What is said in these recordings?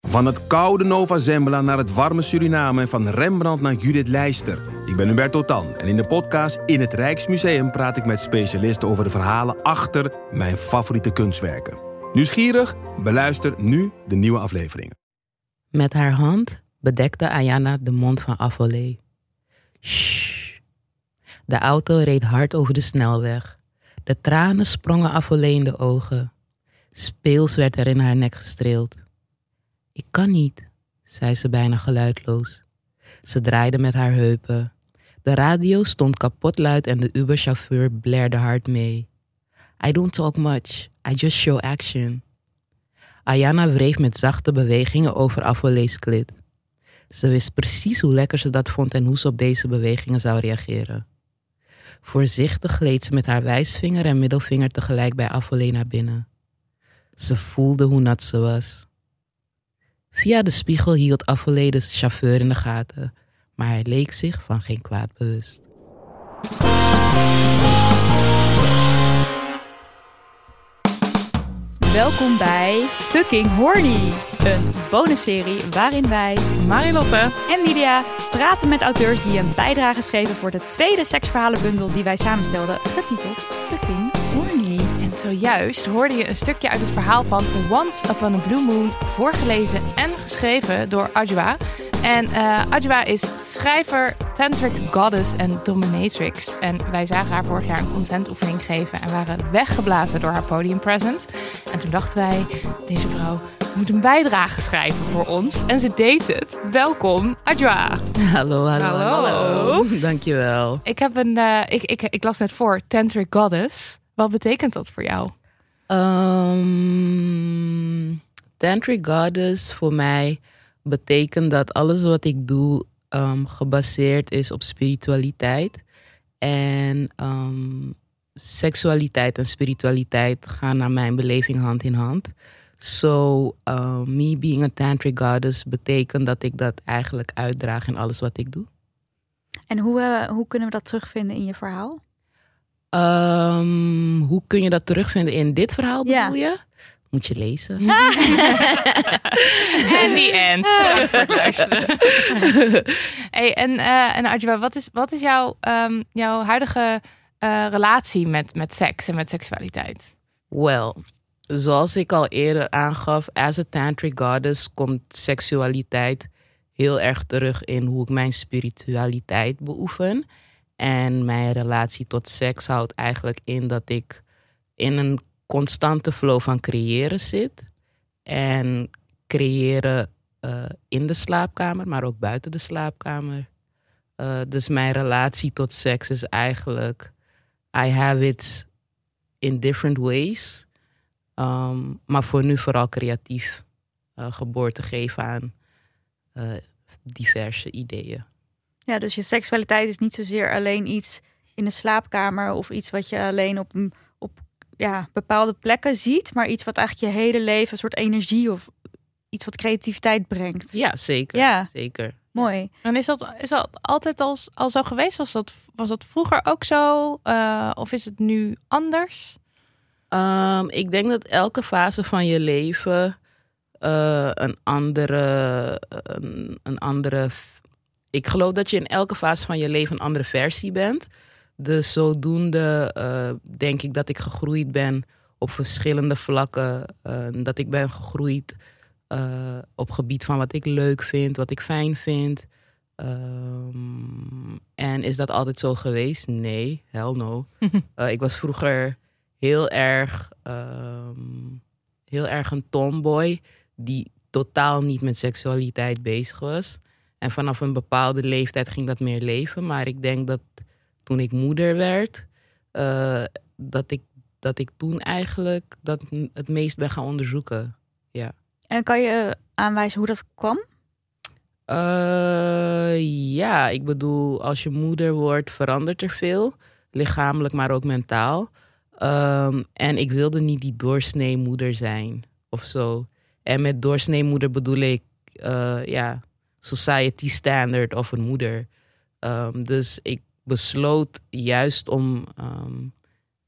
Van het koude Nova Zembla naar het warme Suriname en van Rembrandt naar Judith Leister. Ik ben Hubert Totan en in de podcast In het Rijksmuseum praat ik met specialisten over de verhalen achter mijn favoriete kunstwerken. Nieuwsgierig? Beluister nu de nieuwe afleveringen. Met haar hand bedekte Ayana de mond van Affolé. Shh. De auto reed hard over de snelweg. De tranen sprongen Affolé in de ogen. Speels werd er in haar nek gestreeld. Ik kan niet, zei ze bijna geluidloos. Ze draaide met haar heupen. De radio stond kapot luid en de Uber-chauffeur blaerde hard mee. I don't talk much, I just show action. Ayana wreef met zachte bewegingen over Affolé's klit. Ze wist precies hoe lekker ze dat vond en hoe ze op deze bewegingen zou reageren. Voorzichtig gleed ze met haar wijsvinger en middelvinger tegelijk bij Affolé naar binnen. Ze voelde hoe nat ze was. Via de spiegel hield Affolé de chauffeur in de gaten, maar hij leek zich van geen kwaad bewust. Welkom bij Fucking Horny. Een bonusserie waarin wij, Marilotte. en Lydia praten met auteurs die een bijdrage schreven voor de tweede seksverhalenbundel die wij samenstelden, getiteld Fucking Horny. En zojuist hoorde je een stukje uit het verhaal van Once Upon a Blue Moon, voorgelezen en geschreven door Ajwa. En eh Ajwa is schrijver, tantric goddess en dominatrix. En wij zagen haar vorig jaar een consentoefening geven en waren weggeblazen door haar podium presence. En toen dachten wij, deze vrouw moet een bijdrage schrijven voor ons. En ze deed het. Welkom, Ajwa. Hallo, hallo, Hallo. hallo. Dankjewel. Ik, heb een, eh, ik, ik, ik las net voor, tantric goddess. Wat betekent dat voor jou? Um, Tantric Goddess voor mij betekent dat alles wat ik doe ehm, gebaseerd is op spiritualiteit. En ehm, seksualiteit en spiritualiteit gaan naar mijn beleving hand in hand. So, um, me being a Tantric Goddess betekent dat ik dat eigenlijk uitdraag in alles wat ik doe. En hoe, eh, hoe kunnen we dat terugvinden in je verhaal? Ehm, hoe kun je dat terugvinden in dit verhaal, Ja. bedoel je? Moet je lezen. En die end. Bedankt voor het luisteren. hey, en eh en wat is, wat is jouw, ehm, jouw huidige eh, relatie met, met seks en met seksualiteit? Wel, zoals ik al eerder aangaf, as a tantric goddess komt seksualiteit heel erg terug in hoe ik mijn spiritualiteit beoefen. En mijn relatie tot seks houdt eigenlijk in dat ik in een constante flow van creëren zit. En creëren eh, in de slaapkamer, maar ook buiten de slaapkamer. Eh, dus mijn relatie tot seks is eigenlijk, I have it in different ways. Um, maar voor nu vooral creatief eh, geboorte geven aan diverse ideeën. Ja, dus je seksualiteit is niet zozeer alleen iets in de slaapkamer of iets wat je alleen op, een- op ja, bepaalde plekken ziet, maar iets wat eigenlijk je hele leven een soort energie of iets wat creativiteit brengt. Ja, zeker. Ja. zeker. Mooi. En is dat, is dat altijd al, al zo geweest? Was dat, was dat vroeger ook zo? Eh, of is het nu anders? Um, ik denk dat elke fase van je leven eh, een andere, een, een andere. Ik geloof dat je in elke fase van je leven een andere versie bent. Dus zodoende eh, denk ik dat ik gegroeid ben op verschillende vlakken. eh, dat ik ben gegroeid eh, op gebied van wat ik leuk vind, wat ik fijn vind. Ehm, en is dat altijd zo geweest? Nee, hell no. Ik was vroeger heel erg, ehm, heel erg een tomboy die totaal niet met seksualiteit bezig was. En vanaf een bepaalde leeftijd ging dat meer leven. Maar ik denk dat toen ik moeder werd, eh, dat, ik, dat ik toen eigenlijk dat het meest ben gaan onderzoeken. En kan je aanwijzen hoe dat kwam? Eh, ja, ik bedoel, als je moeder wordt, verandert er veel. Lichamelijk, maar ook mentaal. Ehm, en ik wilde niet die doorsnee moeder zijn of zo. En met doorsnee moeder bedoel ik, eh, ja, society standard of een moeder. Ehm, dus ik besloot juist om ehm,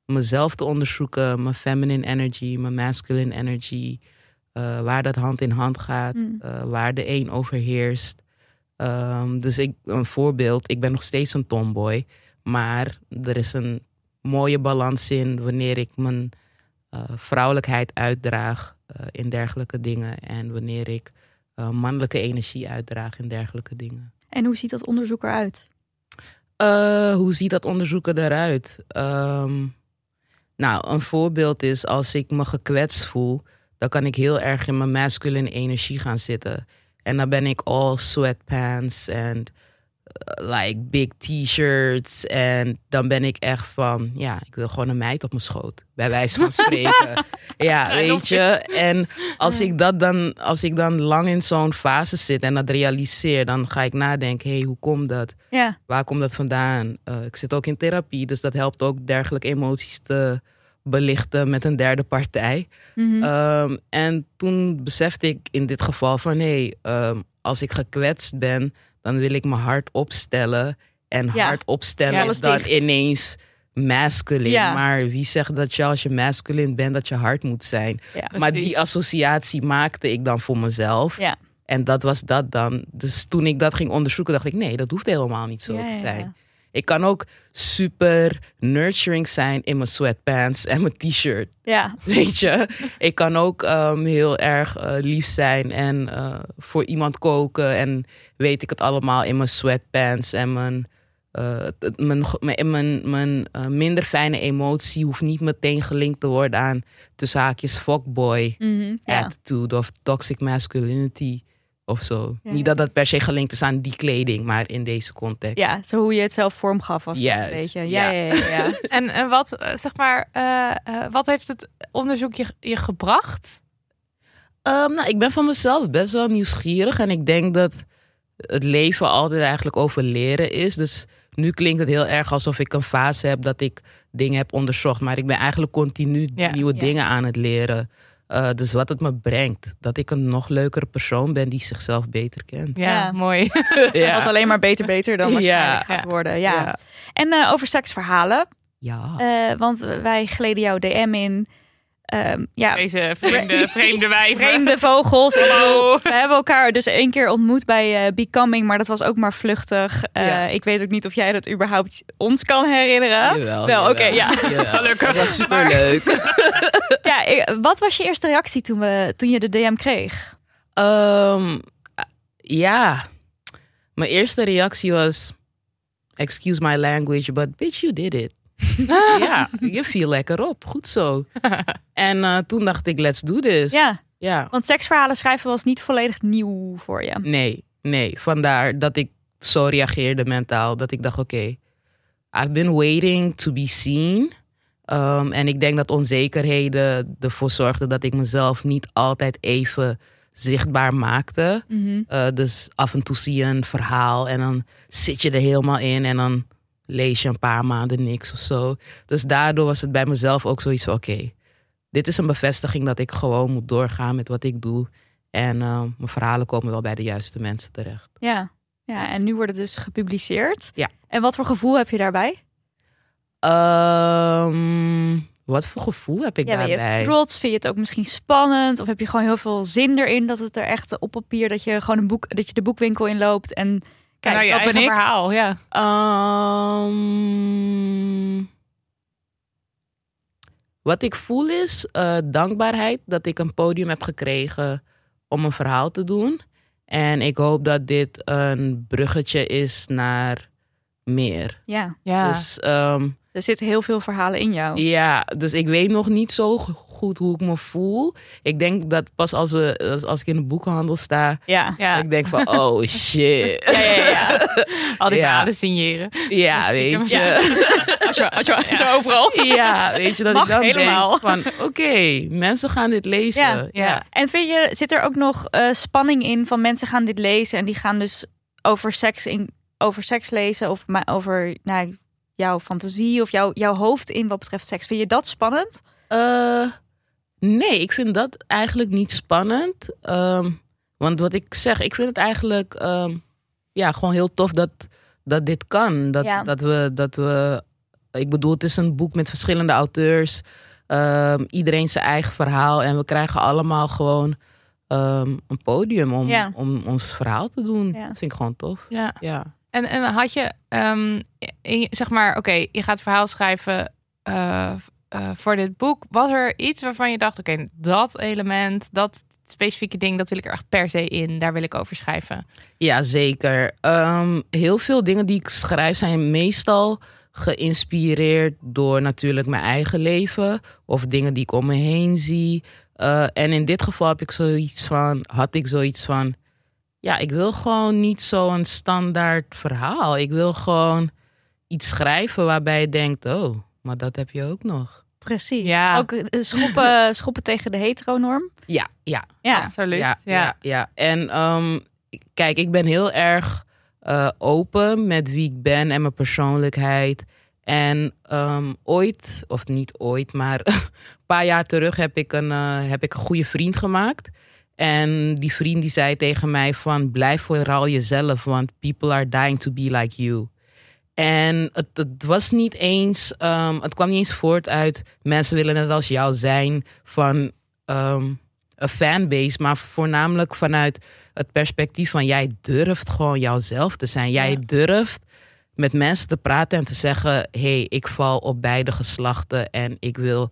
mezelf te onderzoeken, mijn feminine energy, mijn masculine energy, eh, waar dat hand in hand gaat, Mm. eh, waar de een overheerst. Ehm, dus ik, een voorbeeld, ik ben nog steeds een tomboy, maar er is een mooie balans in wanneer ik mijn eh, vrouwelijkheid uitdraag in dergelijke dingen en wanneer ik eh, mannelijke energie uitdraag in dergelijke dingen. En hoe ziet dat onderzoek eruit? Eh, hoe ziet dat onderzoeken eruit? Ehm, nou, een voorbeeld is als ik me gekwetst voel, dan kan ik heel erg in mijn masculine energie gaan zitten. En dan ben ik all sweatpants en like big t-shirts. En dan ben ik echt van, ja, ik wil gewoon een meid op mijn schoot. Bij wijze van spreken. ja, weet je. En als ik, dat dan, als ik dan lang in zo'n fase zit en dat realiseer, dan ga ik nadenken, hé, hey, hoe komt dat? Ja, Waar komt dat vandaan? Eh, ik zit ook in therapie, dus dat helpt ook dergelijke emoties te belichten met een derde partij. Mhm. Ehm, en toen besefte ik in dit geval van hé, ehm, als ik gekwetst ben, dan wil ik mijn hart opstellen. En Ja. hart opstellen Ja, is dan dicht. ineens masculine. Ja. Maar wie zegt dat je als je masculine bent, dat je hard moet zijn? Maar die associatie maakte ik dan voor mezelf. Ja. En dat was dat dan. Dus toen ik dat ging onderzoeken, dacht ik: nee, dat hoeft helemaal niet zo te zijn. Ik kan ook super nurturing zijn in mijn sweatpants en mijn t-shirt. Ja, Weet je, ik kan ook ehm, heel erg eh, lief zijn en eh, voor iemand koken. En weet ik het allemaal in mijn sweatpants en mijn, het- mijn, mijn, mijn, mijn minder fijne emotie hoeft niet meteen gelinkt te worden aan tussen haakjes fuckboy Mhm. attitude of toxic masculinity of zo. Ja. Niet dat dat per se gelinkt is aan die kleding, maar in deze context. ja, zo hoe je het zelf vorm gaf was een beetje. Ja, ja. ja, ja. ja. En, en wat, eh, zeg maar, eh, eh, wat heeft het onderzoek je, je gebracht? Ehm, nou, ik ben van mezelf best wel nieuwsgierig. En ik denk dat het leven altijd eigenlijk over leren is. Dus nu klinkt het heel erg alsof ik een fase heb dat ik dingen heb onderzocht. Maar ik ben eigenlijk continu Ja, nieuwe ja. dingen aan het leren. Eh, dus wat het me brengt. Dat ik een nog leukere persoon ben die zichzelf beter kent. Ja, Ja. mooi. Wat alleen maar beter, beter dan waarschijnlijk Ja. gaat worden. Ja. Ja. En eh, over seksverhalen. Ja. eh, want wij gleden jouw DM in. Ehm, ja, Deze vreemde, vreemde wijven. vreemde vogels. We hebben elkaar dus één keer ontmoet bij eh, Becoming, maar dat was ook maar vluchtig. Eh, Ja. Ik weet ook niet of jij dat überhaupt ons kan herinneren. Jawel, Wel, oké, ja. Gelukkig. Dat was superleuk. Ja, ik- wat was je eerste reactie toen, we, toen je de DM kreeg? Ehm, ja, mijn eerste reactie was: Excuse my language, but bitch, you did it. ja, je viel lekker op. Goed zo. en eh, toen dacht ik: Let's do this. Ja, ja. want seksverhalen schrijven was niet volledig nieuw voor je. Nee, nee. Vandaar dat ik zo reageerde mentaal. Dat ik dacht: Oké, I've been waiting to be seen. Ehm, en ik denk dat onzekerheden ervoor zorgden dat ik mezelf niet altijd even zichtbaar maakte. Mhm. Uh, dus af en toe zie je een verhaal en dan zit je er helemaal in en dan lees je een paar maanden niks of zo. Dus daardoor was het bij mezelf ook zoiets van: oké, dit is een bevestiging dat ik gewoon moet doorgaan met wat ik doe. En uh, mijn verhalen komen wel bij de juiste mensen terecht. Ja. ja, en nu wordt het dus gepubliceerd. Ja. En wat voor gevoel heb je daarbij? Um, wat voor gevoel heb ik ja, ben daarbij? je trots? Vind je het ook misschien spannend? Of heb je gewoon heel veel zin erin dat het er echt op papier dat je gewoon een boek dat je de boekwinkel inloopt en kijk, nou, je dat ben eigen ik. verhaal, ja. Um, wat ik voel is uh, dankbaarheid dat ik een podium heb gekregen om een verhaal te doen. En ik hoop dat dit een bruggetje is naar meer. Ja, ja. Dus um, Er zitten heel veel verhalen in jou. Ja, dus ik weet nog niet zo goed hoe ik me voel. Ik denk dat pas als, we, als ik in de boekhandel sta, Ja. Ja, ik denk van, oh shit. Ja, ja, ja. al die Ja. signeren. Ja, weet je. Ja. Als je, als je, als je overal. Ja, weet je, dat Mag ik dan helemaal. denk van, oké, mensen gaan dit lezen. Ja. Ja. En vind je, zit er ook nog eh, spanning in van mensen gaan dit lezen en die gaan dus over seks, in, over seks lezen of ma- over nou, jouw fantasie of jouw, jouw hoofd in wat betreft seks. Vind je dat spannend? Eh, nee, ik vind dat eigenlijk niet spannend. Ehm, want wat ik zeg, ik vind het eigenlijk ehm, ja, gewoon heel tof dat, dat dit kan. Dat, Ja. dat, we, dat we, ik bedoel, het is een boek met verschillende auteurs. Ehm, iedereen zijn eigen verhaal. En we krijgen allemaal gewoon een podium om, Ja. om ons verhaal te doen. Ja. Dat vind ik gewoon tof. Ja. Ja. En, en had je, in je- zeg maar, oké, je gaat verhaal schrijven eh, eh, voor dit boek. Was er iets waarvan je dacht, oké, dat element, dat specifieke ding, dat wil ik er echt per se in. Daar wil ik over schrijven. Ja, zeker. Ehm, heel veel dingen die ik schrijf zijn meestal geïnspireerd door natuurlijk mijn eigen leven of dingen die ik om me heen zie. Eh, en in dit geval heb ik zoiets van, had ik zoiets van, ja, ik wil gewoon niet zo'n standaard verhaal. Ik wil gewoon iets schrijven waarbij je denkt, oh, maar dat heb je ook nog. Precies. Ja. Ook eh, schoppen, schoppen tegen de heteronorm. Ja, ja, Ja. Absoluut. Ja, Ja, ja. ja, En ehm, kijk, ik ben heel erg eh, open met wie ik ben en mijn persoonlijkheid. En ehm, ooit, of niet ooit, maar een paar jaar terug heb ik, een, eh, heb ik een goede vriend gemaakt. En die vriend die zei tegen mij van blijf vooral jezelf, want people are dying to be like you. En het, het was niet eens, ehm, het kwam niet eens voort uit mensen willen net als jou zijn van ehm, een fanbase, maar voornamelijk vanuit het perspectief van jij durft gewoon jouzelf te zijn. Jij Ja. durft met mensen te praten en te zeggen: hé, hey, ik val op beide geslachten en ik wil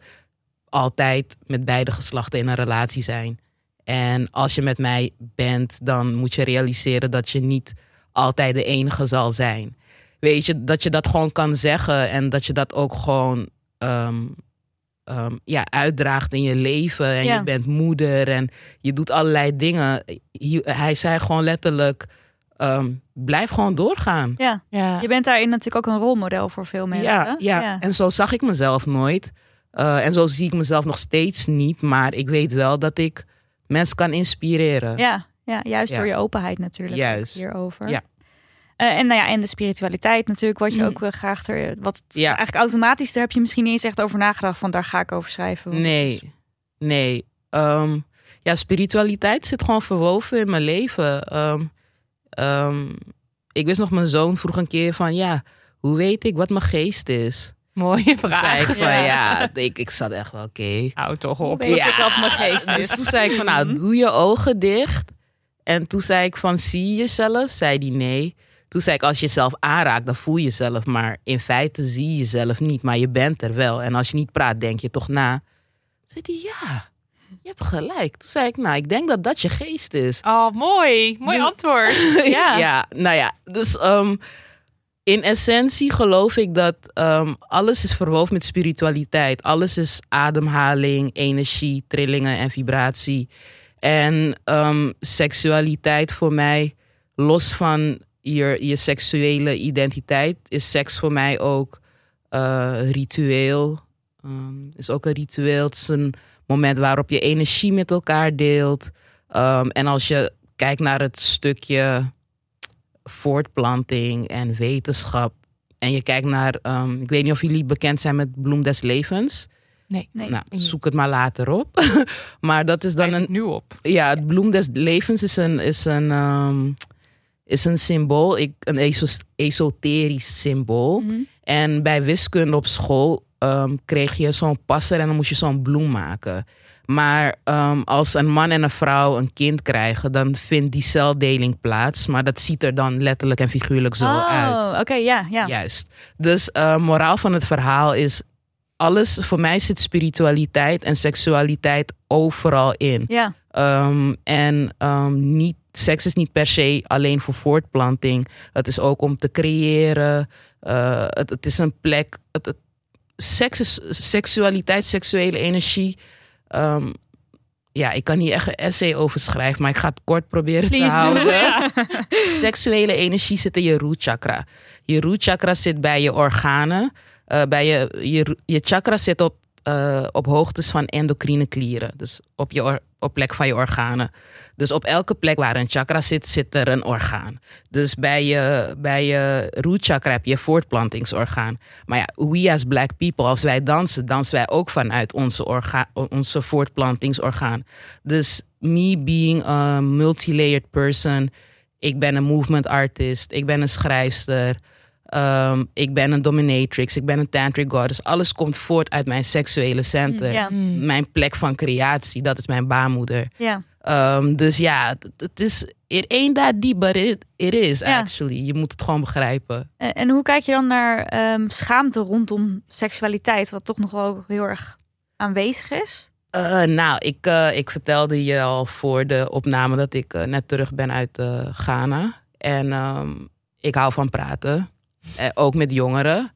altijd met beide geslachten in een relatie zijn. En als je met mij bent, dan moet je realiseren dat je niet altijd de enige zal zijn. Weet je, dat je dat gewoon kan zeggen en dat je dat ook gewoon ehm, ehm, ja, uitdraagt in je leven. En Ja. je bent moeder en je doet allerlei dingen. Hij- zei gewoon letterlijk: ehm, blijf gewoon doorgaan. Ja. Ja. Je bent daarin natuurlijk ook een rolmodel voor veel mensen. Ja, ja. ja. en zo zag ik mezelf nooit. Eh, en zo zie ik mezelf nog steeds niet. Maar ik weet wel dat ik mensen kan inspireren. Ja, ja, juist Ja. door je openheid natuurlijk. Juist. Hierover. Ja. Eh, en, nou ja, en de spiritualiteit natuurlijk, wat je Mm. ook eh, graag er. Wat Ja. eigenlijk automatisch, daar heb je misschien niet eens echt over nagedacht. Van daar ga ik over schrijven. is- Nee, nee. Ehm, ja, spiritualiteit zit gewoon verwoven in mijn leven. Ehm, ehm, ik wist nog, mijn zoon vroeg een keer van, ja, hoe weet ik wat mijn geest is? Mooie Toen zei ik vraag. van, ja, ik, ik zat echt wel, oké. Hou toch op. weet Ja. ik wat mijn geest Dus is? toen zei ik van, nou, doe je ogen dicht. En toen zei ik van, zie je jezelf? Zei die nee. Toen zei ik, als je jezelf aanraakt, dan voel je jezelf. Maar in feite zie je jezelf niet, maar je bent er wel. En als je niet praat, denk je toch na. Zei die, ja, je hebt gelijk. Toen zei ik, nou, ik denk dat dat je geest is. Oh, mooi. Mooi Dus- antwoord. Ja. ja, nou ja, dus ehm, in essentie geloof ik dat ehm, alles is verwoven met spiritualiteit. Alles is ademhaling, energie, trillingen en vibratie. En ehm, seksualiteit voor mij, los van je, je seksuele identiteit, is seks voor mij ook eh, ritueel. Ehm, is ook een ritueel. Het is een moment waarop je energie met elkaar deelt. Ehm, en als je kijkt naar het stukje voortplanting en wetenschap. En je kijkt naar, ehm, ik weet niet of jullie bekend zijn met Bloem des Levens. Nee. Nee. Nou, zoek het maar later op. maar dat is dan een, nu op. ja, het bloem des levens is een, is een, ehm, is een symbool, ik, een esoterisch symbool. Mhm. En bij wiskunde op school ehm, kreeg je zo'n passer en dan moest je zo'n bloem maken. Maar ehm, als een man en een vrouw een kind krijgen, dan vindt die celdeling plaats. Maar dat ziet er dan letterlijk en figuurlijk zo uit. Oh, oké, ja, ja. Juist. Dus eh, moraal van het verhaal is: alles, voor mij zit spiritualiteit en seksualiteit overal in. Ja, Ehm, en ehm, niet, seks is niet per se alleen voor voortplanting. Het is ook om te creëren. Eh, het, het is een plek. Het, het, seks is seksualiteit, seksuele energie. Ehm, ja, ik kan hier echt een essay over schrijven, maar ik ga het kort proberen Please te houden. Seksuele energie zit in je root chakra. Je root chakra zit bij je organen. Eh, bij je, je, je chakra zit op, eh, op hoogtes van endocrine klieren. Dus op, je op plek van je organen. Dus op elke plek waar een chakra zit, zit er een orgaan. Dus bij je, bij je root chakra heb je voortplantingsorgaan. Maar ja, we as black people, als wij dansen, dansen wij ook vanuit onze, onze voortplantingsorgaan. Dus me being a multilayered person, ik ben een movement artist, ik ben een schrijfster, ehm, ik ben een dominatrix, ik ben een tantric goddess. Alles komt voort uit mijn seksuele center. Ja, Mijn plek van creatie, dat is mijn baarmoeder. ja. Um, dus ja, het- het is. It ain't that deep, but it, it is Ja. actually. Je moet het gewoon begrijpen. En, en hoe kijk je dan naar ehm, schaamte rondom seksualiteit, wat toch nog wel heel erg aanwezig is? Uh, nou, ik, eh, ik vertelde je al voor de opname dat ik eh, net terug ben uit eh, Ghana. En ehm, ik hou van praten, eh, ook met jongeren.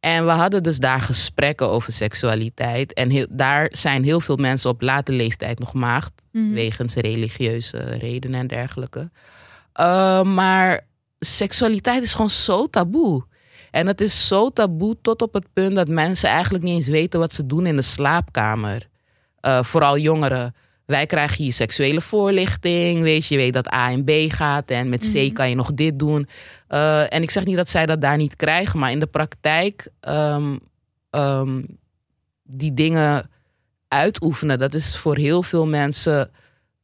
En we hadden dus daar gesprekken over seksualiteit. En heel, daar zijn heel veel mensen op late leeftijd nog maagd. Mhm. wegens religieuze redenen en dergelijke. Uh, maar seksualiteit is gewoon zo taboe. En het is zo taboe tot op het punt dat mensen eigenlijk niet eens weten wat ze doen in de slaapkamer. Uh, vooral jongeren. Wij krijgen hier seksuele voorlichting. Weet je, je weet dat A en B gaat. En met C Mhm. kan je nog dit doen. Uh, en ik zeg niet dat zij dat daar niet krijgen. Maar in de praktijk um, um, die dingen uitoefenen. Dat is voor heel veel mensen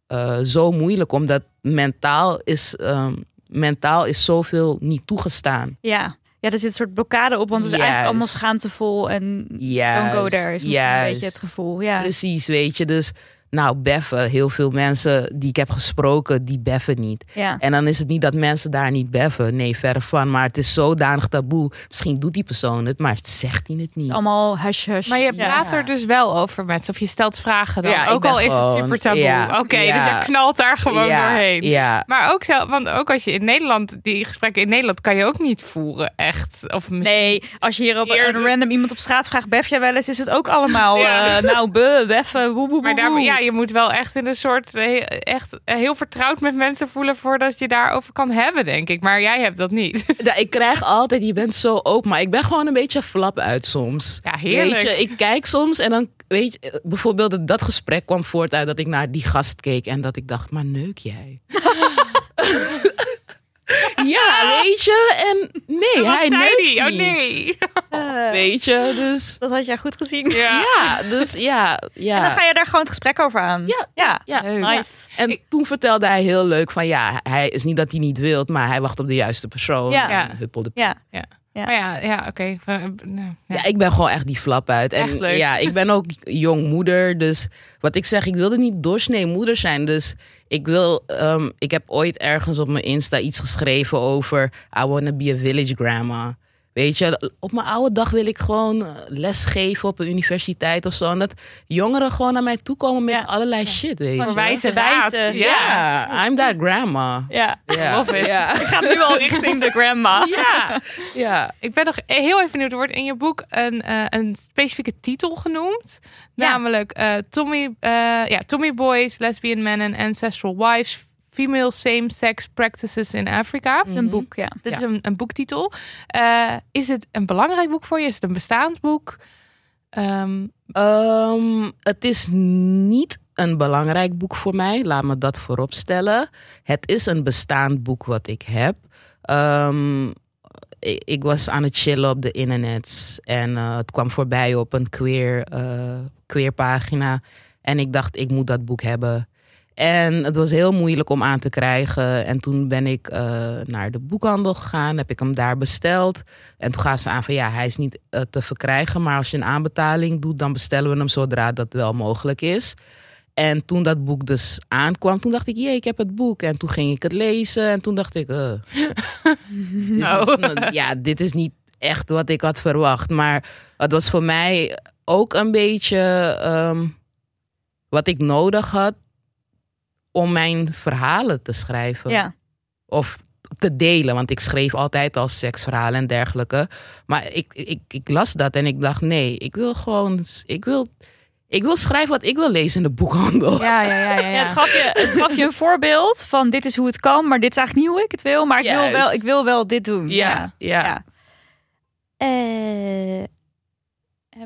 uh, zo moeilijk. Omdat mentaal is, um, mentaal is zoveel niet toegestaan. Ja. ja, er zit een soort blokkade op. Want het is Juist. eigenlijk allemaal schaamtevol. En Juist, don't go there is een beetje het gevoel. Ja. Precies, weet je. Dus nou, beffen. Heel veel mensen die ik heb gesproken, die beffen niet. Ja. En dan is het niet dat mensen daar niet beffen. Nee, verre van. Maar het is zodanig taboe. Misschien doet die persoon het, maar zegt hij het niet. Allemaal hush hush. Maar je Ja. praat er dus wel over met, of je stelt vragen dan. Ja, ook al is het super taboe. ja, Oké, ja. dus je knalt daar gewoon ja, doorheen. Ja, Maar ook zo, want ook als je in Nederland, die gesprekken in Nederland kan je ook niet voeren, echt. Of misschien, Nee, als je hier op Eerder- een random iemand op straat vraagt, bef jij wel eens, is het ook allemaal, Ja. eh, nou, be, beffen, woe, woe, Maar daar, ja, je moet wel echt in een soort eh, echt heel vertrouwd met mensen voelen voordat je daarover kan hebben, denk ik. Maar jij hebt dat niet. Ja, ik krijg altijd, je bent zo open, maar ik ben gewoon een beetje flap uit soms. Ja, heerlijk. Weet je, ik kijk soms en dan, weet je, bijvoorbeeld dat gesprek kwam voort uit dat ik naar die gast keek en dat ik dacht, maar neuk jij? ja, weet je, en nee, hij zei neukt die? Oh niet. nee. Eh, Weet je, dus dat had jij goed gezien. Ja. ja, dus ja, ja. En dan ga je daar gewoon het gesprek over aan. Ja, ja. ja. Nice. En toen vertelde hij heel leuk van ja, hij is niet dat hij niet wilt, maar hij wacht op de juiste persoon. Ja. En Ja. Ja. Maar ja, ja oké. Eh, nou, ja. Ja, ik ben gewoon echt die flap uit. En Echt leuk. ja, ik ben ook jong moeder. Dus wat ik zeg, ik wilde niet doorsnee moeder zijn. Dus ik wil, ehm, ik heb ooit ergens op mijn Insta iets geschreven over I wanna be a village grandma. Weet je, op mijn oude dag wil ik gewoon eh, lesgeven op een universiteit of zo. En dat jongeren gewoon naar mij toe komen met Ja. allerlei shit, weet je. wijze Wijze, raad. ja. I'm that grandma. Ja. Ja, Love it. ja. Ik ga nu al richting de grandma. Ja, ja. Ik ben nog heel even benieuwd. Er wordt in je boek een, eh, een specifieke titel genoemd. Ja. Namelijk eh, Tommy, eh, ja, Tommy Boys, Lesbian Men and Ancestral Wives. Female Same-Sex Practices in Africa. Dat is een boek, ja. Dit is een, een boektitel. Eh, is het een belangrijk boek voor je? Is het een bestaand boek? Ehm, Ehm, het is niet een belangrijk boek voor mij, laat me dat voorop stellen. Het is een bestaand boek wat ik heb. Ehm, ik, ik was aan het chillen op de internet en eh, het kwam voorbij op een queer, eh, queer pagina. En ik dacht, ik moet dat boek hebben. En het was heel moeilijk om aan te krijgen. En toen ben ik eh, naar de boekhandel gegaan, heb ik hem daar besteld. En toen gaven ze aan van ja, hij is niet eh, te verkrijgen. Maar als je een aanbetaling doet, dan bestellen we hem zodra dat wel mogelijk is. En toen dat boek dus aankwam, toen dacht ik, jee, ik heb het boek. En toen ging ik het lezen en toen dacht ik, eh, dit, is, nou, ja, dit is niet echt wat ik had verwacht. Maar het was voor mij ook een beetje ehm, wat ik nodig had om mijn verhalen te schrijven. Ja. Of te delen. Want ik schreef altijd al seksverhalen en dergelijke. Maar ik, ik, ik las dat en ik dacht, nee, ik wil gewoon, ik wil, ik wil schrijven wat ik wil lezen in de boekhandel. Ja, ja, ja. ja, Ja, ja. het, gaf je, het gaf je een voorbeeld van dit is hoe het kan, maar dit is eigenlijk niet hoe ik het wil. Maar ik, wil wel, ik wil wel dit doen. Ja, ja. ja. Eh,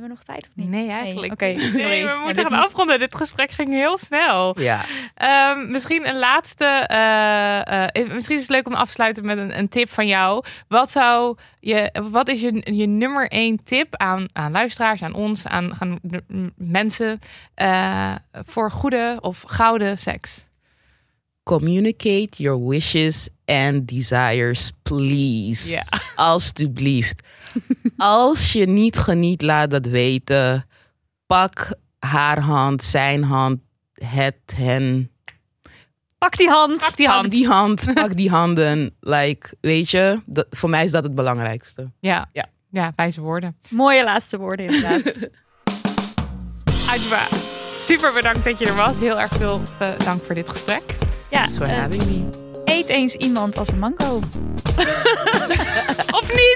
hebben we nog tijd of niet? Nee, eigenlijk. Oké, niet. sorry. Nee, we moeten gaan afronden. Dit gesprek ging heel snel. Ja. Ehm, misschien een laatste. eh, eh, misschien is het leuk om af te sluiten met een, een tip van jou. Wat, zou je, wat is je, je nummer één tip aan, aan luisteraars, aan ons, aan, mensen eh, voor goede of gouden seks? Communicate your wishes and desires, please. Ja. Alsjeblieft. Als je niet geniet, laat dat weten. Pak haar hand, zijn hand, het, hen. Pak die hand. Pak die Pak hand. die hand, pak die handen. Like, weet je, dat, voor mij is dat het belangrijkste. Ja. Ja. ja, wijze woorden. Mooie laatste woorden inderdaad. Ajwa, super bedankt dat je er was. Heel erg veel eh, dank voor dit gesprek. ja, Thanks for eh, eet eens iemand als een mango. Of niet?